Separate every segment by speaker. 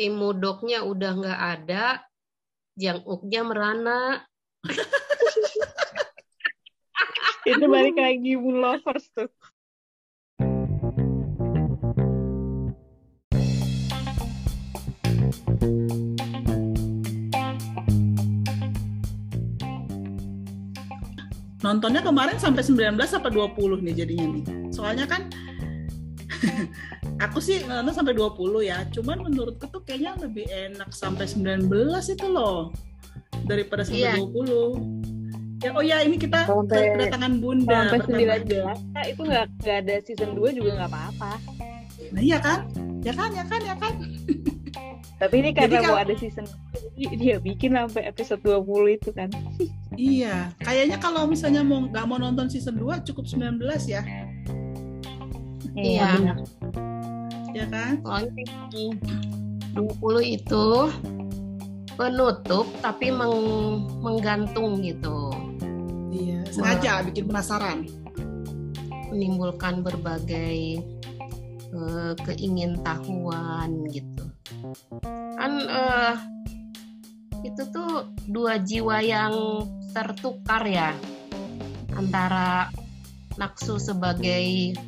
Speaker 1: si mudoknya udah nggak ada, janguknya merana.
Speaker 2: itu balik lagi Moon Lovers tuh.
Speaker 3: Nontonnya kemarin sampai 19 apa 20 nih jadinya nih. Soalnya kan aku sih nonton sampai 20 ya. Cuman menurutku tuh kayaknya lebih enak sampai 19 itu loh daripada sampai
Speaker 1: Iya.
Speaker 3: 20. Ya oh ya ini kita
Speaker 2: Sampai-
Speaker 3: kedatangan Bunda
Speaker 2: Sampai
Speaker 3: pertama.
Speaker 2: 19 nah, itu nggak nggak ada season 2 juga nggak apa-apa.
Speaker 3: Nah iya kan? Ya kan, ya kan, ya kan.
Speaker 2: Tapi ini karena
Speaker 3: Jadi
Speaker 2: mau
Speaker 3: kalau-
Speaker 2: ada season 2 jadi dia bikin sampai episode 20 itu kan.
Speaker 3: Iya, kayaknya kalau misalnya mau nggak mau nonton season 2 cukup 19 ya,
Speaker 1: Iya.
Speaker 2: benar.
Speaker 3: ya kan?
Speaker 1: Soalnya di 20 itu penutup tapi meng- menggantung gitu.
Speaker 3: Iya, sengaja bikin penasaran.
Speaker 1: menimbulkan berbagai eh, keingintahuan gitu. Kan eh, itu tuh dua jiwa yang tertukar ya antara nafsu sebagai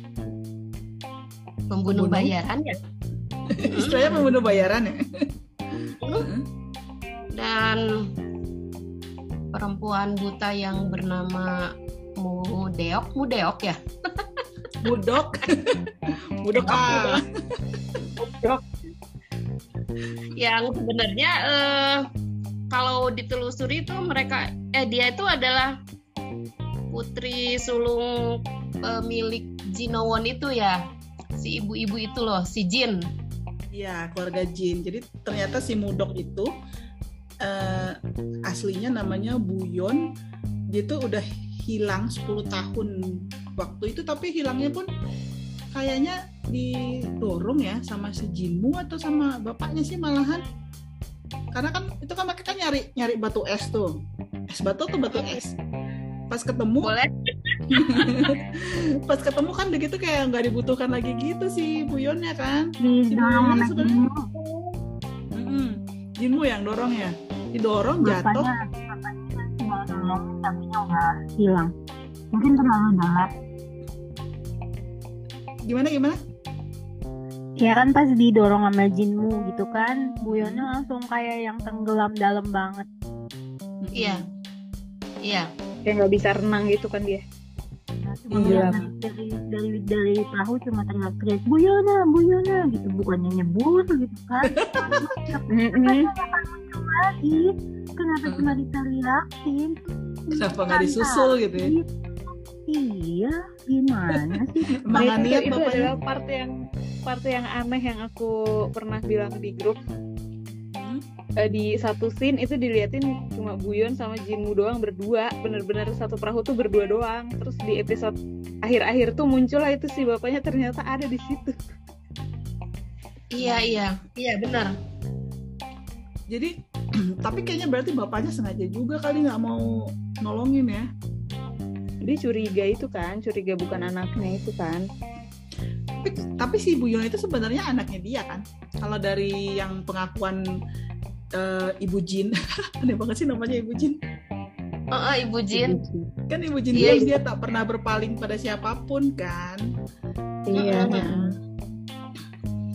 Speaker 1: pembunuh
Speaker 3: Pembunuh?
Speaker 1: bayaran ya
Speaker 3: Istilahnya membunuh bayaran ya.
Speaker 1: dan perempuan buta yang bernama Mudeok, Mudeok ya.
Speaker 3: Budok. Budok ah.
Speaker 1: yang sebenarnya eh, kalau ditelusuri itu mereka eh dia itu adalah putri sulung pemilik Jinowon itu ya si ibu-ibu itu loh si Jin
Speaker 3: Iya, keluarga Jin. Jadi ternyata si Mudok itu eh, aslinya namanya Buyon. Dia tuh udah hilang 10 tahun waktu itu tapi hilangnya pun kayaknya didorong ya sama si Jinmu atau sama bapaknya sih malahan. Karena kan itu kan mereka kan nyari nyari batu es tuh. Es batu atau batu es? Pas ketemu
Speaker 1: boleh
Speaker 3: pas ketemu kan begitu kayak nggak dibutuhkan lagi gitu sih Buyonnya kan
Speaker 4: Di dorong sama
Speaker 3: sebenarnya-
Speaker 4: Jinmu,
Speaker 3: Mm-mm. Jinmu yang dorong ya didorong jatuh
Speaker 4: tapi udah hilang. Mungkin terlalu dalam.
Speaker 3: gimana gimana
Speaker 4: Ya kan pas didorong sama Jinmu gitu kan, Buyonnya langsung kayak yang tenggelam dalam banget.
Speaker 1: iya iya
Speaker 2: Kayak nggak bisa renang gitu kan dia.
Speaker 4: Cuma
Speaker 3: Iya.
Speaker 4: dari, dari dari perahu cuma teriak-teriak Buyona, Buyona gitu, bukannya nyebur gitu kan. Lagi? Kenapa cuma diteriakin?
Speaker 3: Kenapa nggak disusul gitu ya?
Speaker 4: Iya gimana sih?
Speaker 3: Emang
Speaker 2: itu,
Speaker 3: niat
Speaker 2: itu adalah part yang part yang aneh yang aku pernah bilang di grup Eh, di satu scene itu diliatin cuma Buyon sama Jinmu doang berdua. Bener-bener satu perahu tuh berdua doang. Terus di episode akhir-akhir tuh muncul lah itu si bapaknya ternyata ada di situ.
Speaker 1: Iya iya. Iya benar.
Speaker 3: Jadi tapi kayaknya berarti bapaknya sengaja juga kali nggak mau nolongin ya?
Speaker 2: Dia curiga itu kan curiga bukan anaknya itu kan.
Speaker 3: Tapi, tapi si Buyon itu sebenarnya anaknya dia kan? Kalau dari yang pengakuan eh, Ibu Jin. Aneh banget sih namanya Ibu Jin.
Speaker 1: Oh, oh, ibu Jin.
Speaker 3: Kan Ibu Jin
Speaker 1: Iya,
Speaker 3: bilang dia tak pernah berpaling pada siapa pun kan?
Speaker 2: Iya.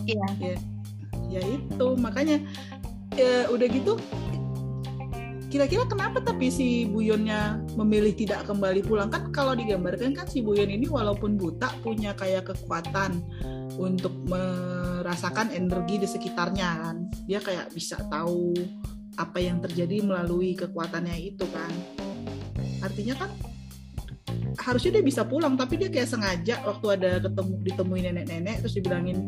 Speaker 1: Iya.
Speaker 3: Ya itu. Makanya ya, udah gitu kira-kira kenapa tapi si Buyonnya memilih tidak kembali pulang? Kan kalau digambarkan kan si Buyon ini walaupun buta punya kayak kekuatan untuk merasakan energi di sekitarnya kan. Dia kayak bisa tahu apa yang terjadi melalui kekuatannya itu kan. Artinya kan harusnya dia bisa pulang tapi dia kayak sengaja waktu ada ketemu ditemuin nenek-nenek terus dibilangin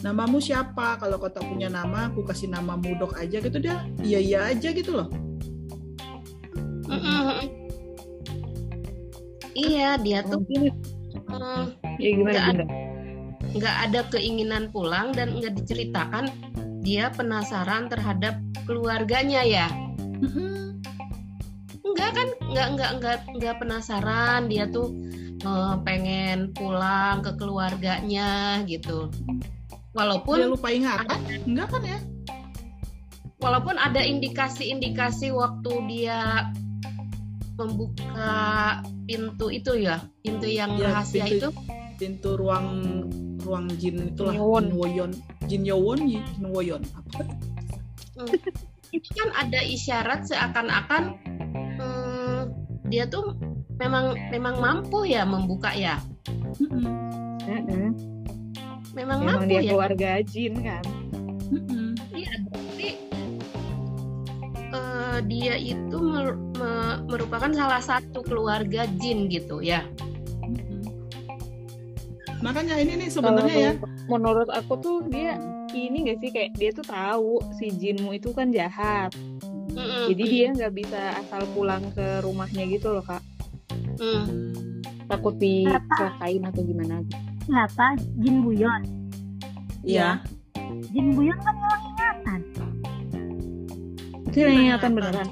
Speaker 3: namamu siapa? Kalau kau tak punya nama aku kasih nama mudok aja gitu. Dia iya iya aja gitu loh.
Speaker 1: Iya dia tuh eh,
Speaker 2: ya gimana bunda
Speaker 1: nggak ada keinginan pulang dan nggak diceritakan dia penasaran terhadap keluarganya ya?
Speaker 3: Mm-mm.
Speaker 1: enggak kan? Nggak nggak nggak nggak penasaran. Dia tuh eh, pengen pulang ke keluarganya gitu.
Speaker 3: Dia
Speaker 1: walaupun
Speaker 3: lupa ingatan? enggak kan ya?
Speaker 1: Walaupun ada indikasi-indikasi waktu dia membuka pintu itu ya pintu yang
Speaker 3: Ya,
Speaker 1: rahasia
Speaker 3: pintu-
Speaker 1: itu.
Speaker 3: pintu ruang ruang jin itulah
Speaker 2: Yowon.
Speaker 3: jin woyon jin yowon jin woyon apa
Speaker 1: Hmm. itu kan ada isyarat seakan-akan hmm, dia tuh memang memang mampu ya membuka ya.
Speaker 3: Mm-mm.
Speaker 1: memang,
Speaker 2: Memang
Speaker 1: mampu
Speaker 2: dia
Speaker 1: ya
Speaker 2: keluarga jin kan.
Speaker 1: Iya berarti eh, dia itu mer- me- merupakan salah satu keluarga jin gitu ya.
Speaker 3: Makanya ini nih sebenarnya ya
Speaker 2: menurut aku tuh dia ini gak sih kayak dia tuh tahu si jinmu itu kan jahat.
Speaker 1: Mm-mm.
Speaker 2: Jadi dia nggak bisa asal pulang ke rumahnya gitu loh kak.
Speaker 1: Hmm.
Speaker 2: Takut dicelakain atau gimana gitu.
Speaker 4: Siapa? Jin Buyon.
Speaker 3: Iya.
Speaker 4: Jin Buyon kan hilang ingatan.
Speaker 2: Itu yang ingatan beneran.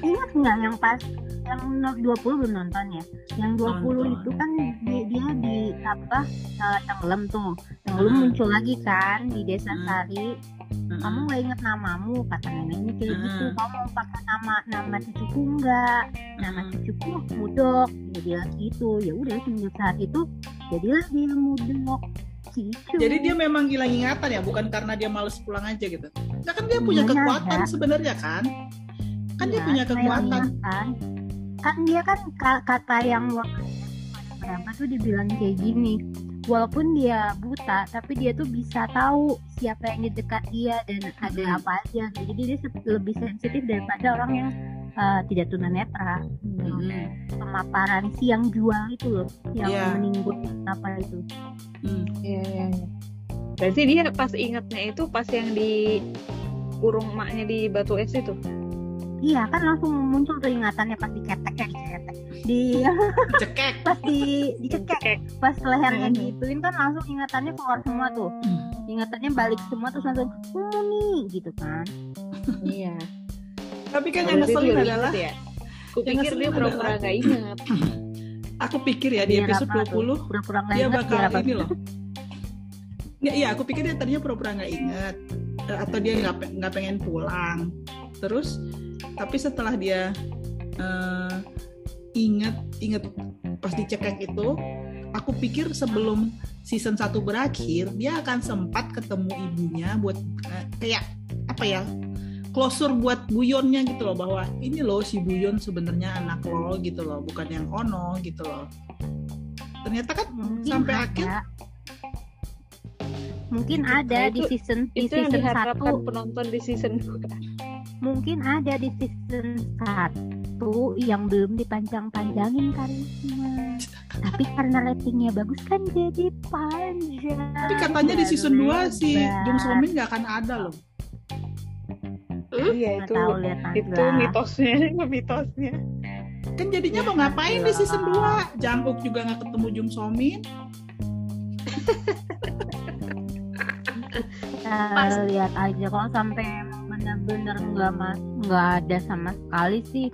Speaker 4: Ingat nggak yang pas yang no- 20 belum nonton ya? Yang 20
Speaker 3: Nonton.
Speaker 4: itu kan dia, dia di apa eh, tenggelam tuh. Tenggelam
Speaker 3: Hmm.
Speaker 4: muncul lagi kan di desa
Speaker 3: Hmm.
Speaker 4: Sari. Kamu nggak inget namamu kata neneknya kayak
Speaker 3: Hmm.
Speaker 4: gitu. Kamu mau pakai nama nama cucuku nggak? Nama
Speaker 3: Hmm.
Speaker 4: cucuku Mudok. Dia bilang gitu. Ya udah semenjak saat itu jadilah dia Mudok. Gitu.
Speaker 3: Jadi dia memang hilang ingatan ya, bukan karena dia males pulang aja gitu. Nah kan dia punya
Speaker 4: Iya,
Speaker 3: kekuatan
Speaker 4: ada.
Speaker 3: sebenarnya kan? Kan dia
Speaker 4: Iya,
Speaker 3: punya kekuatan.
Speaker 4: Kan dia kan ka- kata yang waktu berapa tuh dibilang kayak gini. Walaupun dia buta, tapi dia tuh bisa tahu siapa yang di dekat dia dan ada
Speaker 3: Hmm.
Speaker 4: apa aja. Jadi dia lebih sensitif daripada orang yang uh, tidak tunanetra.
Speaker 3: Mm-mm.
Speaker 4: Pemaparan si yang jual itu loh, yang
Speaker 3: Iya.
Speaker 4: menimbun apa itu.
Speaker 3: Hmm.
Speaker 2: Iya iya. iya. Berarti dia pas ingatnya itu pas yang di kurung emaknya di batu es itu.
Speaker 4: Iya kan langsung muncul tuh ingatannya pas diketek ya diketek. Di
Speaker 3: Cekek.
Speaker 4: pas di dicekek pas lehernya
Speaker 2: Hmm.
Speaker 4: kan langsung ingatannya keluar semua tuh ingatannya balik semua terus langsung "Hmm, nih gitu kan
Speaker 2: Iya.
Speaker 3: Tapi kan yang ngeselin adalah
Speaker 2: ya. Aku
Speaker 3: yang
Speaker 2: pikir dia pura-pura nggak ingat.
Speaker 3: aku pikir ya di
Speaker 4: Biar
Speaker 3: episode
Speaker 4: apa tuh?
Speaker 3: 20
Speaker 4: pura-pura
Speaker 3: dia bakal ini loh. Ya, iya, aku pikir dia tadinya pura-pura nggak inget atau dia nggak nggak pengen pulang. Terus, tapi setelah dia eh, inget inget pas dicekek itu, aku pikir sebelum season 1 berakhir dia akan sempat ketemu ibunya buat eh, kayak apa ya closure buat Buyonnya gitu loh bahwa ini loh si Buyon sebenarnya anak lo gitu loh bukan yang Ono gitu loh ternyata kan
Speaker 4: mungkin
Speaker 3: sampai
Speaker 4: ada.
Speaker 3: akhir
Speaker 4: mungkin
Speaker 3: Gitu.
Speaker 4: ada
Speaker 2: Nah,
Speaker 4: di
Speaker 2: itu-
Speaker 4: season di
Speaker 2: Itu yang
Speaker 4: season
Speaker 2: diharapkan
Speaker 4: satu
Speaker 2: penonton di season 2.
Speaker 4: Mungkin ada di season satu yang belum dipanjang-panjangin karisma tapi karena ratingnya bagus kan jadi panjang.
Speaker 3: Tapi katanya di season 2 si
Speaker 4: Lebar.
Speaker 3: Jung So Min nggak akan ada loh.
Speaker 2: Iya itu
Speaker 4: tahu lihat
Speaker 2: itu mitosnya mitosnya.
Speaker 3: kan jadinya mau ngapain di season 2 Janguk juga nggak ketemu Jung So Min.
Speaker 4: Kita lihat aja kalau sampai benar-benar nggak mas nggak ada sama sekali sih.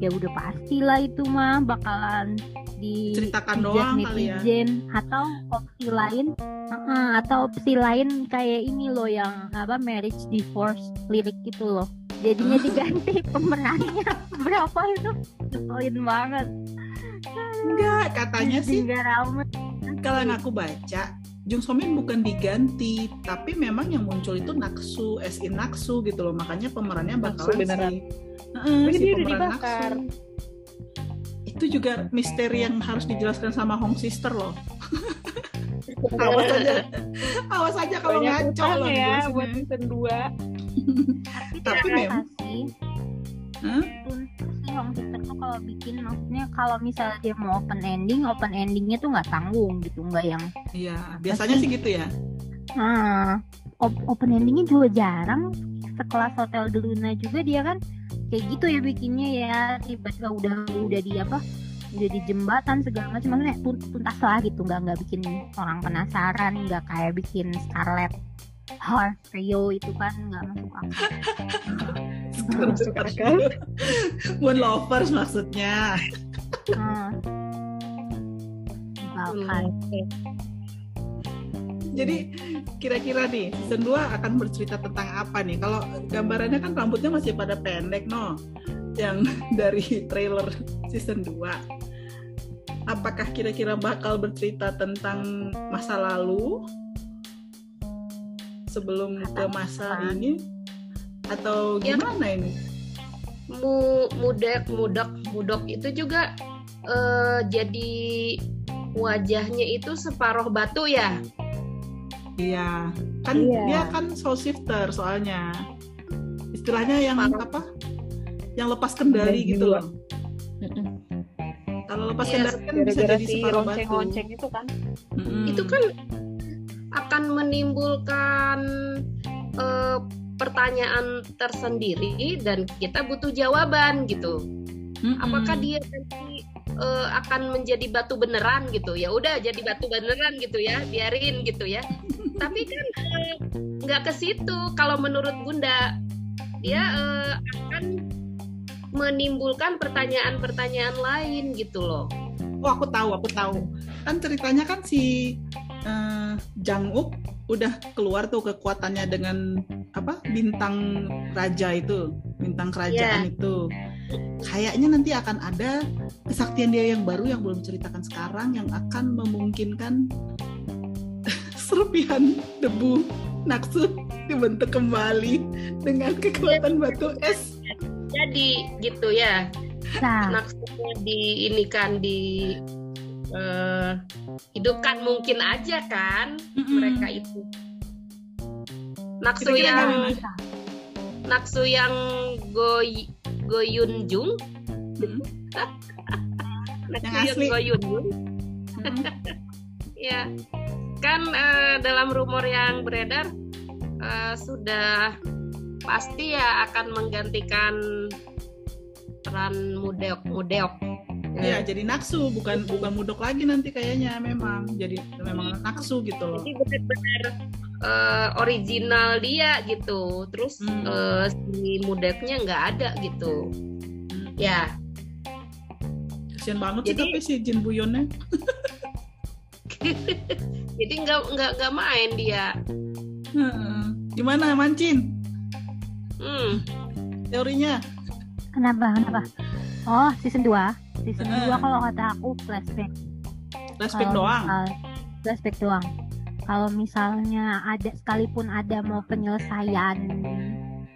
Speaker 4: Ya udah pastilah itu mah bakalan di
Speaker 3: Ceritakan
Speaker 4: hujat
Speaker 3: doang kali ya.
Speaker 4: netizen atau opsi lain uh-uh, atau opsi lain kayak ini loh yang apa marriage divorce lirik itu loh. Jadinya diganti pemerannya. Berapa itu? Nyebelin banget.
Speaker 3: Enggak katanya sih kalau aku baca Jung So Min bukan diganti tapi memang yang muncul itu Naksu as in Naksu gitu loh makanya pemerannya
Speaker 2: Naksu
Speaker 3: bakalan
Speaker 2: beneran.
Speaker 3: si Heeh,
Speaker 2: Tapi
Speaker 3: si
Speaker 2: dia udah
Speaker 3: pemeran
Speaker 2: dibakar.
Speaker 3: Naksu. itu juga misteri yang harus dijelaskan sama Hong Sister loh awas aja awas aja kalau
Speaker 2: Banyak
Speaker 3: ngaco loh
Speaker 2: ya buat season 2.
Speaker 4: tapi
Speaker 3: Tapi memang-
Speaker 4: sih Sister tuh kalau bikin maksudnya kalau misalnya dia mau open ending open endingnya tuh nggak tanggung gitu nggak yang
Speaker 3: Iya, biasanya sih gitu ya.
Speaker 4: ah op- open endingnya juga jarang sekelas hotel de Luna juga dia kan kayak gitu ya bikinnya ya tiba-tiba udah udah di apa udah di jembatan segala macam maksudnya tun- tuntas lah gitu nggak nggak bikin orang penasaran nggak kayak bikin Scarlet Heart Rio itu kan nggak masuk akal
Speaker 2: Masuk akal.
Speaker 3: Moon lovers maksudnya.
Speaker 4: Ah. Bahkan
Speaker 3: Jadi kira-kira nih season 2 akan bercerita tentang apa nih? Kalau gambarannya kan rambutnya masih pada pendek no, yang dari trailer season 2. Apakah kira-kira bakal bercerita tentang masa lalu sebelum ke masa ini atau
Speaker 1: Ya.
Speaker 3: gimana ini?
Speaker 1: Mu, mudek mudok mudok itu juga eh, jadi wajahnya itu separuh batu ya
Speaker 3: Iya, kan
Speaker 2: Iya.
Speaker 3: dia kan soul shifter soalnya. Istilahnya yang
Speaker 1: Parah.
Speaker 3: apa? Yang lepas kendali
Speaker 2: Kendali
Speaker 3: gitu
Speaker 2: jiwa.
Speaker 3: loh. Kalau lepas
Speaker 1: Iya,
Speaker 3: kendali kan bisa jadi
Speaker 2: si
Speaker 3: separuh batu.
Speaker 2: itu kan.
Speaker 3: Mm-mm.
Speaker 1: itu kan akan menimbulkan eh, pertanyaan tersendiri dan kita butuh jawaban gitu.
Speaker 3: Mm-mm.
Speaker 1: apakah dia nanti eh, akan menjadi batu beneran gitu? Ya udah jadi batu beneran gitu ya biarin gitu ya. Tapi kan eh, nggak ke situ. Kalau menurut bunda dia eh, akan menimbulkan pertanyaan-pertanyaan lain gitu loh.
Speaker 3: Oh aku tahu, aku tahu. Kan ceritanya kan si eh, Jang Uk udah keluar tuh kekuatannya dengan apa bintang raja itu, bintang kerajaan itu. Kayaknya nanti akan ada kesaktian dia yang baru yang belum diceritakan sekarang yang akan memungkinkan serpihan debu Naksu dibentuk kembali dengan kekuatan batu es.
Speaker 1: jadi gitu ya
Speaker 4: Nah,
Speaker 1: maksudnya ini kan di eh, hidupkan mungkin aja kan mereka itu. Naksu yang naksu yang goy goyunjung
Speaker 3: Mm.
Speaker 1: naksu
Speaker 3: Yang asli.
Speaker 1: goyunjung
Speaker 3: Mm.
Speaker 1: ya. Kan eh, dalam rumor yang beredar eh, sudah pasti ya akan menggantikan peran mudeok mudeok
Speaker 3: Iya, jadi naksu bukan bukan mudok lagi nanti kayaknya memang jadi memang naksu gitu loh.
Speaker 1: jadi benar-benar eh, original dia gitu terus
Speaker 3: Hmm.
Speaker 1: eh, si mudeknya nggak ada gitu ya
Speaker 3: Kasian banget sih
Speaker 1: Jadi-
Speaker 3: tapi si Jin Buyonnya.
Speaker 1: jadi nggak nggak nggak main dia
Speaker 3: Heeh. Gimana Mancin?
Speaker 1: hmm.
Speaker 3: Teorinya?
Speaker 4: kenapa? Kenapa? Oh, season 2. Season
Speaker 3: Heeh.
Speaker 4: 2 kalau kata aku flashback.
Speaker 3: Flashback
Speaker 4: Kalau
Speaker 3: doang.
Speaker 4: misal- flashback doang. Kalau misalnya ada sekalipun ada mau penyelesaian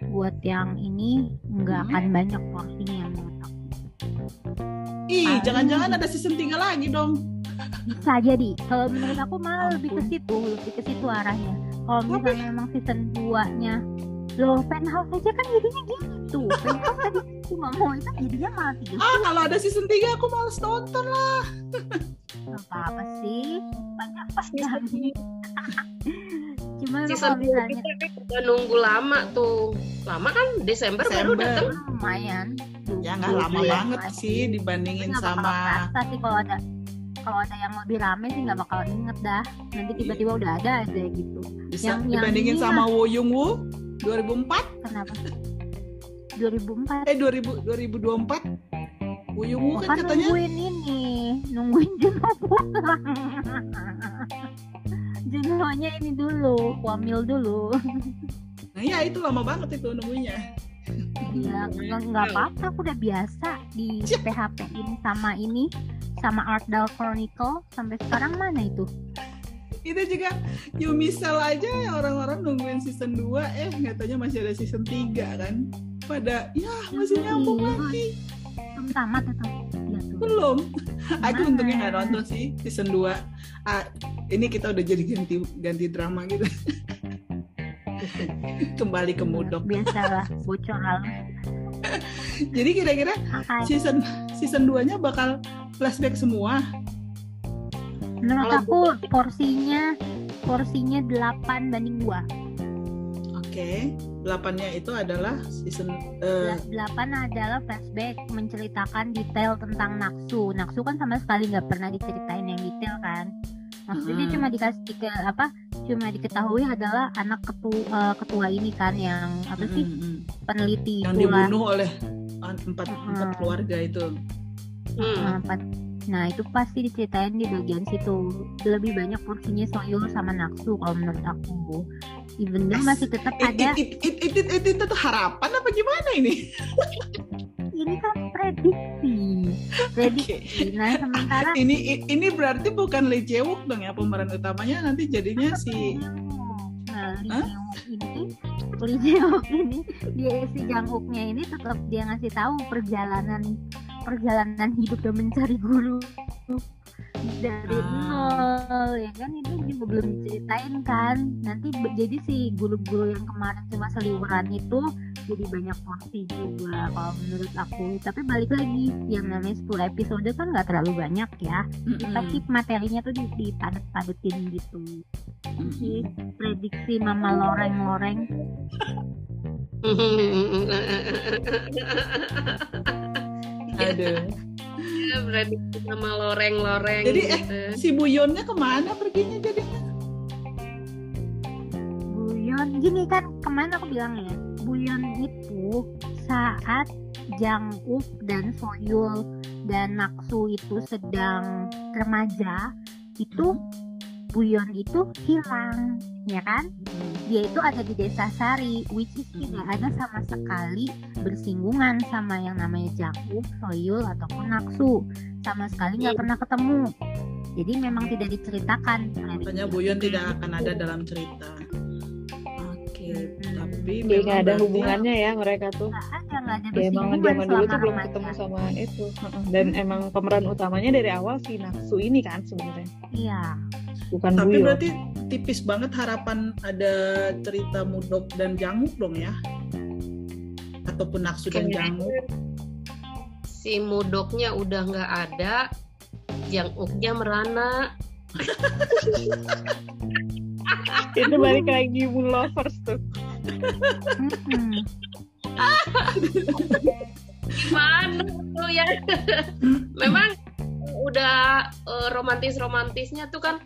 Speaker 4: buat yang ini nggak
Speaker 3: Hmm.
Speaker 4: akan banyak porsinya menurut aku.
Speaker 3: Ih, jangan-jangan ada season 3 lagi dong.
Speaker 4: Bisa jadi. Kalau menurut aku malah lebih ke situ, lebih ke situ arahnya. Kalau misalnya memang season 2-nya Loh, penthouse aja kan jadinya gitu. Penthouse tadi cuma mau itu jadinya malah tiga
Speaker 3: Ah, kalau ada season 3 aku males nonton lah.
Speaker 4: apa apa sih banyak pas cuma lu
Speaker 1: season
Speaker 4: kalau misalnya
Speaker 1: kita kan udah nunggu lama tuh. Lama kan? Desember, baru
Speaker 3: Desember.
Speaker 1: datang
Speaker 4: lumayan.
Speaker 3: Ya nggak lama
Speaker 4: bulan
Speaker 3: banget
Speaker 4: lagi.
Speaker 3: sih dibandingin
Speaker 4: bakal
Speaker 3: sama
Speaker 4: kerasa sih kalau ada kalau ada yang lebih rame sih nggak bakal inget dah. Nanti tiba-tiba udah ada aja gitu.
Speaker 3: Bisa
Speaker 4: yang- yang
Speaker 3: dibandingin
Speaker 4: ini
Speaker 3: sama Woo Young Woo 2004
Speaker 4: kenapa? 2004
Speaker 3: eh 2000 2024 Woo Young Woo kan katanya.
Speaker 4: nungguin ini. Nungguin Juno pulang. Junonya ini dulu wamil dulu.
Speaker 3: Nah ya itu lama banget itu nunggunya.
Speaker 4: Ya nggak nggak apa-apa aku udah biasa di. PHP in sama ini sama Art Dal Chronicle sampai sekarang mana itu
Speaker 3: itu juga Yumisel aja ya orang-orang nungguin season 2 eh katanya masih ada season 3 kan. Pada ya masih nyambung
Speaker 4: Iya.
Speaker 3: lagi.
Speaker 4: Belum tamat itu ya tuh
Speaker 3: belum aku untungnya nggak nonton sih season 2 ah, ini kita udah jadi ganti ganti drama gitu. Kembali ke mudok.
Speaker 4: biasalah bocor halus
Speaker 3: jadi kira-kira season season 2 nya bakal flashback semua
Speaker 4: menurut aku porsinya porsinya 8 banding 2
Speaker 3: oke delapannya itu adalah season eh,
Speaker 4: 8 adalah flashback menceritakan detail tentang Naksu. Naksu kan sama sekali nggak pernah diceritain yang detail kan. Maksudnya
Speaker 3: Mm-mm.
Speaker 4: cuma dikasih ke apa? Cuma diketahui adalah anak ketua ketua ini kan yang apa sih
Speaker 3: mm, mm,
Speaker 4: peneliti
Speaker 3: yang
Speaker 4: itulah.
Speaker 3: dibunuh oleh empat empat
Speaker 4: Mm-mm.
Speaker 3: keluarga itu
Speaker 1: Hmm.
Speaker 4: Empat Nah itu pasti diceritain di bagian situ. Lebih banyak porsinya Soyul sama Naksu kalau menurut aku. Even though masih tetap ada
Speaker 3: it, it, it, it, it, itu tuh harapan apa gimana ini?
Speaker 4: Ini kan prediksi. Prediksi. Nah sementara
Speaker 3: Ini ini berarti bukan Lee dong ya pemeran utamanya. Nanti jadinya si
Speaker 4: Nah, Lee? Jae-wook ini, Lee ini, dia si Jang-wooknya ini tetap dia ngasih tahu perjalanan perjalanan hidup dan mencari guru dari
Speaker 3: Ah.
Speaker 4: nol ya kan? Itu juga belum diceritain kan. Nanti jadi si guru-guru yang kemarin cuma seliweran itu jadi banyak porsi juga kalau menurut aku. Tapi balik lagi yang namanya 10 episode kan nggak terlalu banyak ya. Kita
Speaker 3: Mm-mm.
Speaker 4: keep materinya tuh di- dipadet-padetin gitu. Sih prediksi mama loreng-loreng
Speaker 3: Aduh.
Speaker 1: prediksi sama loreng-loreng
Speaker 3: Jadi, eh,
Speaker 1: gitu.
Speaker 3: Si Buyonnya ke mana perginya jadinya?
Speaker 4: Buyon gini kan kemarin aku bilang ya Buyon itu saat Jang Uk dan Soyul dan Naksu itu sedang remaja itu Buyon itu hilang ya kan dia itu ada di desa Sari which is tidak ada sama sekali bersinggungan sama yang namanya Jang Uk, Soyul ataupun Naksu sama sekali nggak pernah ketemu jadi memang tidak diceritakan
Speaker 3: Makanya Buyon tidak akan ada dalam cerita. Oke,
Speaker 4: Mm-mm.
Speaker 3: tapi
Speaker 2: Jadi nggak ada
Speaker 3: berarti-
Speaker 2: hubungannya ya mereka tuh.
Speaker 4: nggak ada nggak ada
Speaker 2: Ya emang zaman dulu tuh belum ketemu sama itu. Heeh. Dan emang pemeran utamanya dari awal si Naksu ini kan sebenarnya.
Speaker 4: Iya,
Speaker 2: Bukan
Speaker 3: Tapi
Speaker 2: Buyo.
Speaker 3: berarti tipis banget harapan ada cerita Mudok dan Janguk dong ya? Ataupun Naksu dan Janguk.
Speaker 1: si mudoknya udah nggak ada yang uknya merana
Speaker 2: itu balik lagi Moon Lovers tuh.
Speaker 1: Gimana tuh ya memang udah romantis romantisnya tuh kan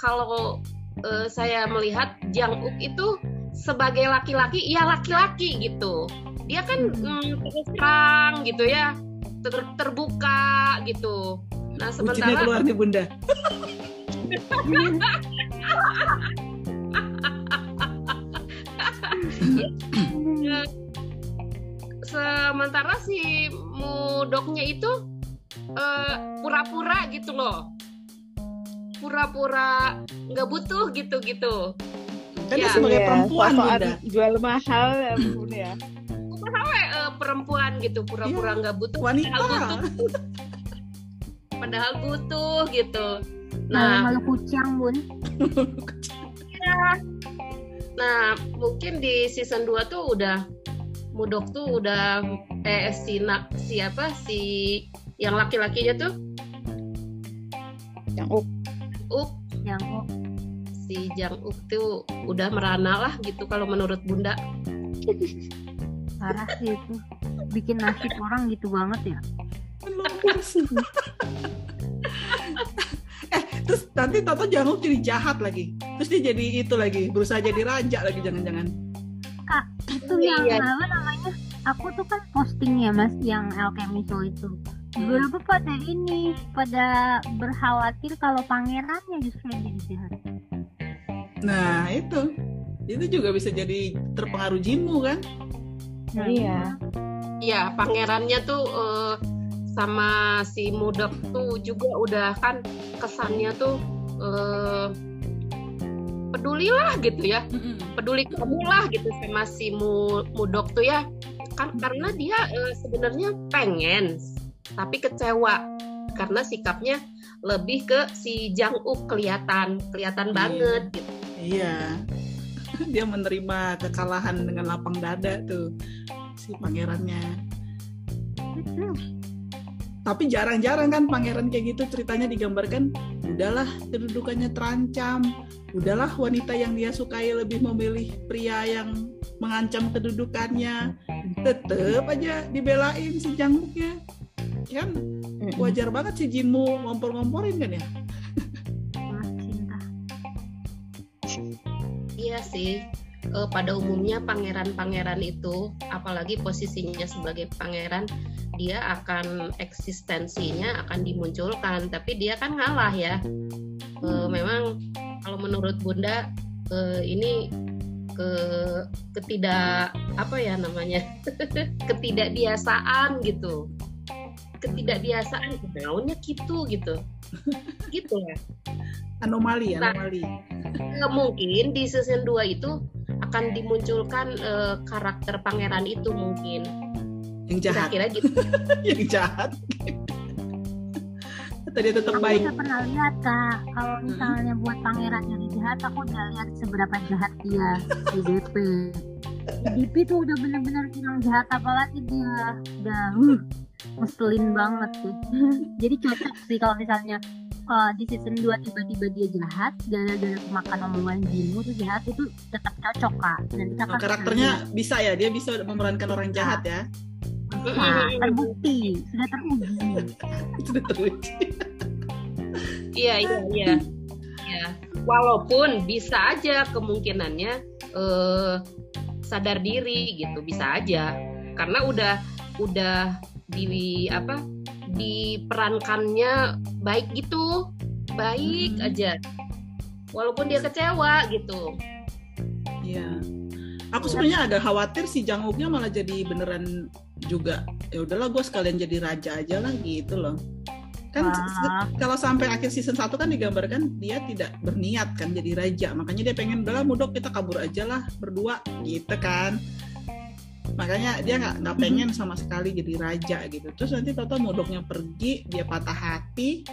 Speaker 1: kalau eh, saya melihat Jang Uk itu sebagai laki-laki ya laki-laki gitu. Dia kan mm, terus terang gitu ya ter- terbuka gitu. Nah sementara
Speaker 3: keluar nih bunda.
Speaker 1: sementara si mudoknya itu eh, pura-pura gitu loh pura-pura nggak butuh gitu gitu
Speaker 3: Kan
Speaker 1: Ya.
Speaker 3: sebagai
Speaker 2: Iya,
Speaker 3: perempuan bunda.
Speaker 2: jual mahal ya Bun ya.
Speaker 1: Eh, perempuan gitu pura-pura
Speaker 3: Iya,
Speaker 1: nggak butuh
Speaker 3: Wanita.
Speaker 1: padahal butuh padahal butuh gitu nah
Speaker 4: malu-malu kucing bun
Speaker 1: nah mungkin di season 2 tuh udah mudok tuh udah eh si nak siapa si yang laki-lakinya tuh
Speaker 2: Yang oh,
Speaker 1: Uk
Speaker 4: yang oh,
Speaker 1: si Jang Uk tuh udah merana lah gitu kalau menurut Bunda.
Speaker 4: parah sih itu bikin nasib orang gitu banget ya
Speaker 3: eh terus nanti Toto Janguk jadi jahat lagi. Terus dia jadi itu lagi, berusaha jadi raja lagi jangan-jangan.
Speaker 4: itu yang
Speaker 1: Iya.
Speaker 4: apa namanya aku tuh kan posting ya mas yang alchemy show itu beberapa pada ini pada berkhawatir kalau pangerannya justru yang jadi jahat
Speaker 3: Nah itu, itu juga bisa jadi terpengaruh Jinmu kan?
Speaker 4: Nah,
Speaker 2: Iya.
Speaker 1: Iya, pangerannya tuh eh, sama si Mudok tuh juga udah kan kesannya tuh eh, pedulilah gitu ya. Peduli kamu lah gitu sama si Mu- Mudok tuh ya. Kan karena dia eh, sebenarnya pengen tapi kecewa karena sikapnya lebih ke si Jang Uk kelihatan, kelihatan
Speaker 3: Iya.
Speaker 1: banget gitu.
Speaker 3: Iya. Dia menerima kekalahan dengan lapang dada tuh si pangerannya.
Speaker 4: itu
Speaker 3: Tapi jarang-jarang kan pangeran kayak gitu ceritanya digambarkan udahlah kedudukannya terancam. Udahlah wanita yang dia sukai lebih memilih pria yang mengancam kedudukannya. Tetep aja dibelain si Janguknya. Kan wajar banget si Jinmu ngompor-ngomporin kan ya?
Speaker 1: Iya sih. Eh, pada umumnya pangeran-pangeran itu, apalagi posisinya sebagai pangeran, dia akan eksistensinya akan dimunculkan tapi dia kan ngalah ya. Eh, memang kalau menurut bunda eh, ini ke ketidak apa ya namanya? Ketidakbiasaan gitu ketidakbiasaan maunya gitu gitu. Gitu ya.
Speaker 3: Anomali
Speaker 1: Nah.
Speaker 3: anomali.
Speaker 1: mungkin di season 2 itu akan dimunculkan eh, karakter pangeran itu mungkin.
Speaker 3: Yang jahat.
Speaker 1: Kira-kira gitu.
Speaker 3: Yang jahat. Tadi tetap
Speaker 4: Aku
Speaker 3: baik.
Speaker 4: udah pernah lihat kak, kalau misalnya buat pangeran yang jahat, aku udah lihat seberapa jahat dia di DP. Di DP tuh udah bener-bener bilang jahat apalagi dia udah uh, ngeselin banget sih. Jadi cocok sih kalau misalnya uh, di season 2 tiba-tiba dia jahat, gara-gara kemakan omongan Jinmu tuh jahat itu tetap cocok kak. Dan kita
Speaker 3: Oh,
Speaker 4: kan
Speaker 3: karakternya bisa ya? Dia bisa memerankan orang jahat ya?
Speaker 4: Bisa, terbukti, sudah teruji.
Speaker 3: itu udah teruji.
Speaker 1: Iya iya iya. Iya. walaupun bisa aja kemungkinannya eh, sadar diri gitu. Bisa aja. Karena udah udah di apa diperankannya baik gitu baik
Speaker 3: Hmm.
Speaker 1: aja walaupun dia kecewa gitu
Speaker 3: Iya. Aku sebenarnya agak khawatir si Janguknya malah jadi beneran juga. Ya udahlah gue sekalian jadi raja aja lah gitu loh. Kan
Speaker 4: Wah.
Speaker 3: kalau sampai akhir season 1 kan digambarkan dia tidak berniat kan jadi raja. Makanya dia pengen udahlah mudok kita kabur aja lah berdua gitu kan. Makanya dia nggak nggak pengen sama sekali jadi raja gitu. Terus nanti Toto mudoknya pergi, dia patah hati.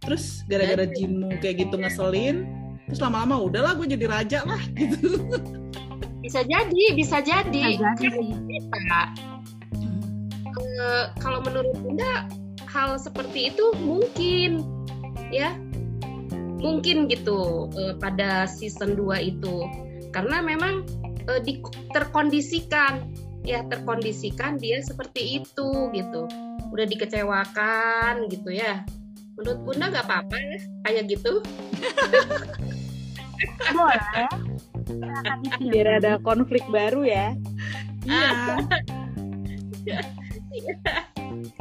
Speaker 3: Terus gara-gara Jinmu kayak gitu ngeselin, terus lama-lama udahlah gue jadi raja lah gitu.
Speaker 1: bisa jadi bisa jadi
Speaker 4: Bisa jadi.
Speaker 1: Eh, kalau menurut bunda hal seperti itu mungkin ya mungkin gitu eh, pada season 2 itu karena memang eh, di- terkondisikan. Ya terkondisikan dia seperti itu gitu. Udah dikecewakan gitu ya. Menurut bunda nggak apa-apa ya? Kayak gitu.
Speaker 4: Boleh.
Speaker 2: Biar ada konflik baru ya.
Speaker 3: Iya.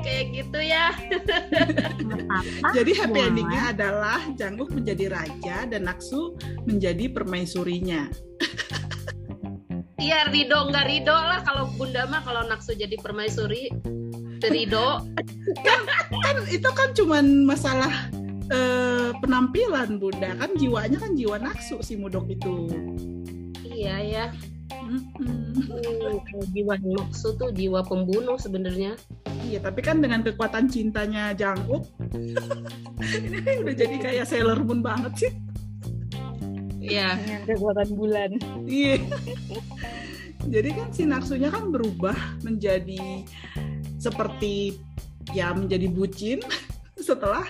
Speaker 1: kayak gitu ya.
Speaker 3: Jadi happy endingnya adalah Janguk menjadi raja dan Naksu menjadi permaisurinya.
Speaker 1: Iya Rido nggak Rido lah kalau Bunda mah kalau Naksu jadi permaisuri Rido
Speaker 3: Kan itu kan cuman masalah eh, penampilan Bunda kan jiwanya kan jiwa Naksu si Mudok itu.
Speaker 1: iya ya. Hmm, kalau jiwa Naksu tuh jiwa pembunuh sebenarnya
Speaker 3: Iya tapi kan dengan kekuatan cintanya Janguk ini udah jadi kayak Sailor Moon banget sih.
Speaker 1: Iya
Speaker 2: dengan kekuatan bulan
Speaker 3: Iya. Jadi kan si Naksunya kan berubah menjadi seperti ya menjadi bucin setelah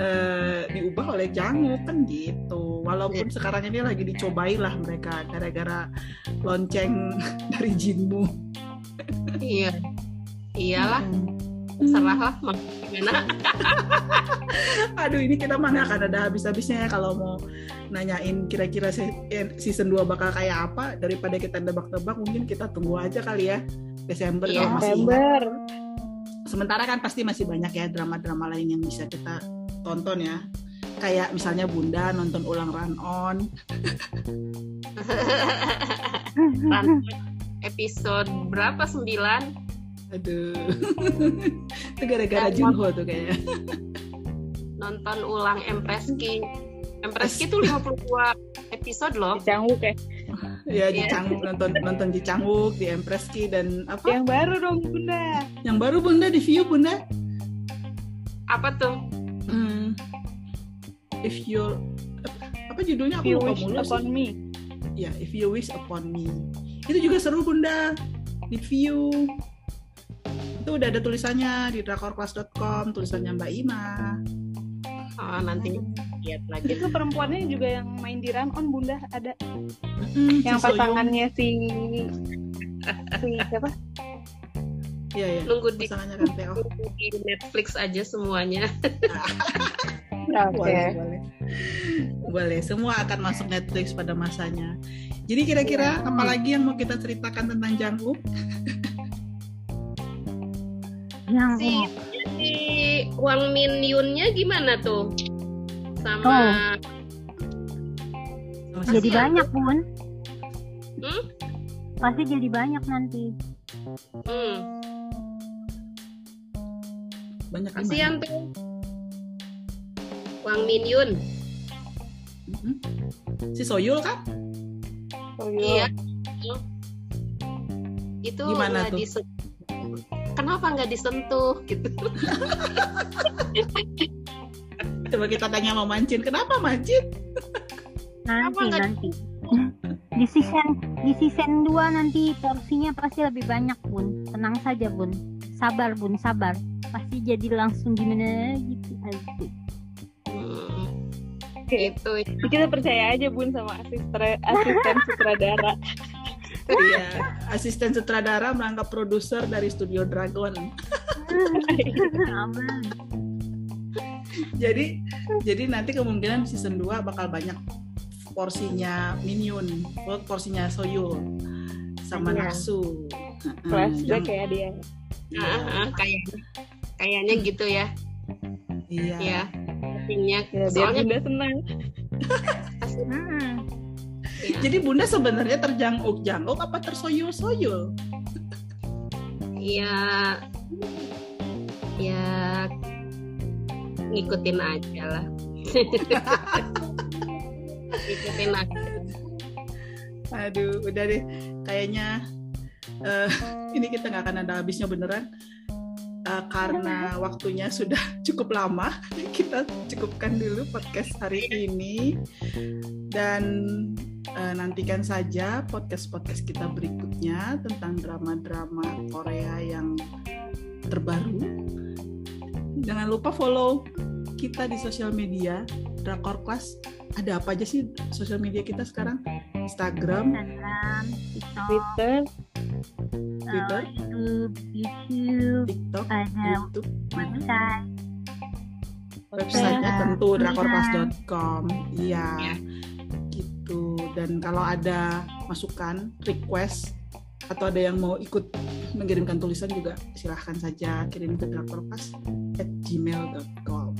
Speaker 3: eh, diubah oleh Janguk kan gitu. Walaupun sekarang ini lagi dicobain lah mereka gara-gara lonceng dari Jinmu.
Speaker 1: iya iyalah serah lah mau gimana?
Speaker 3: Aduh ini kita mana akan ada habis-habisnya ya kalau mau nanyain kira-kira eh, season 2 bakal kayak apa. Daripada kita nebak-nebak mungkin kita tunggu aja kali ya. Desember
Speaker 1: Iya.
Speaker 3: kalau masih ingat.
Speaker 2: September
Speaker 3: sementara kan pasti masih banyak ya drama-drama lain yang bisa kita tonton ya. Kayak misalnya Bunda nonton ulang Run On.
Speaker 1: Ran- episode berapa? Sembilan
Speaker 3: aduh. Itu gara-gara Junho tuh kayaknya.
Speaker 1: Nonton ulang Empreski Empreski tuh 52 episode loh.
Speaker 2: Canguk ya?
Speaker 3: Ya di. Canguk nonton nonton di Canguk di Empreski dan apa?
Speaker 2: Yang baru dong bunda.
Speaker 3: Yang baru Bunda di View Bunda.
Speaker 1: Apa tuh?
Speaker 3: Hmm. if you apa judulnya? Aku
Speaker 2: you
Speaker 3: lupa
Speaker 2: wish
Speaker 3: mulu
Speaker 2: upon
Speaker 3: sih
Speaker 2: me.
Speaker 3: Ya if you wish upon me. Itu juga seru Bunda. Di View itu udah ada tulisannya di drakorclass.com tulisannya Mbak Ima
Speaker 1: oh, nanti lihat lagi
Speaker 2: itu perempuannya juga yang main di Run On bunda ada
Speaker 3: Mm,
Speaker 2: yang
Speaker 3: si
Speaker 2: pasangannya si si siapa
Speaker 3: Iya iya.
Speaker 1: nunggu di,
Speaker 3: Pasangannya kan
Speaker 1: di Netflix aja semuanya
Speaker 3: Boleh, boleh. Boleh, semua akan masuk Netflix pada masanya. Jadi kira-kira
Speaker 4: Iya.
Speaker 3: apalagi yang mau kita ceritakan tentang Jangkook?
Speaker 4: Yang
Speaker 1: si si Wang Min Yunnya gimana tuh sama
Speaker 4: Oh.
Speaker 3: Sama
Speaker 4: jadi
Speaker 3: siapa?
Speaker 4: banyak bun.
Speaker 1: Hmm?
Speaker 4: Pasti jadi banyak nanti.
Speaker 1: Hmm,
Speaker 3: banyak
Speaker 1: kasihan tuh Wang Min Yun
Speaker 3: Mm-mm. si Soyul kan
Speaker 2: Oh,
Speaker 1: iya itu
Speaker 3: Gimana tuh?
Speaker 1: Kenapa nggak disentuh gitu
Speaker 3: coba kita tanya sama Mancin kenapa Mancin
Speaker 4: Nanti
Speaker 1: Apa nggak-
Speaker 4: nanti. Di season di season 2 nanti porsinya pasti lebih banyak bun. Tenang saja bun. Sabar bun, sabar. Pasti jadi langsung gimana gitu. Asik.
Speaker 1: Hmm,
Speaker 2: Oke,
Speaker 1: gitu ya.
Speaker 2: kita percaya aja bun sama asisten asisten sutradara.
Speaker 3: Iya, asisten sutradara merangkap produser dari Studio Dragon. Jadi jadi nanti kemungkinan season 2 bakal banyak porsinya Minion, porsinya Soyul sama
Speaker 2: Iya.
Speaker 3: Nasu.
Speaker 2: Flashback ya dia.
Speaker 3: Iya,
Speaker 1: Ah, ah, kayaknya kayaknya gitu ya
Speaker 3: iya.
Speaker 1: ya pastinya
Speaker 2: Ya,
Speaker 1: soalnya
Speaker 2: bunda senang.
Speaker 1: ya,
Speaker 3: Jadi Bunda sebenarnya terjanguk-janguk apa tersoyul-soyul?
Speaker 1: ya ya ngikutin aja lah ngikutin aja
Speaker 3: Aduh, udah deh. Kayaknya eh, ini kita nggak akan ada habisnya beneran. Eh, karena waktunya sudah cukup lama, kita cukupkan dulu podcast hari ini. Dan eh, nantikan saja podcast-podcast kita berikutnya tentang drama-drama Korea yang terbaru. Jangan lupa follow kita di sosial media Drakor Class. Ada apa aja sih sosial media kita sekarang? Instagram,
Speaker 4: Instagram, TikTok,
Speaker 2: Twitter,
Speaker 3: Twitter,
Speaker 4: YouTube, YouTube,
Speaker 3: TikTok,
Speaker 4: ada
Speaker 3: YouTube,
Speaker 4: website.
Speaker 3: websitenya tentu drakorclass.com. Iya,
Speaker 1: Iya.
Speaker 3: gitu. Dan kalau ada masukan, request atau ada yang mau ikut mengirimkan tulisan juga silahkan saja kirim ke drakorclass@gmail.com.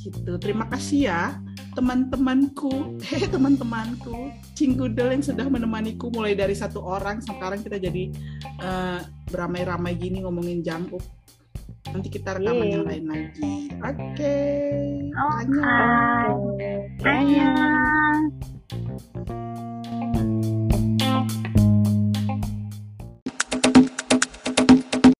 Speaker 3: Gitu. Terima kasih ya teman-temanku, eh teman-temanku, cinggudel yang sudah menemaniku mulai dari satu orang sekarang kita jadi eh, beramai-ramai gini ngomongin jangkuk. Nanti kita rekaman
Speaker 2: Yeay.
Speaker 3: yang lain lagi. Oke.
Speaker 4: Oke.
Speaker 3: Annyeong.
Speaker 4: Annyeong.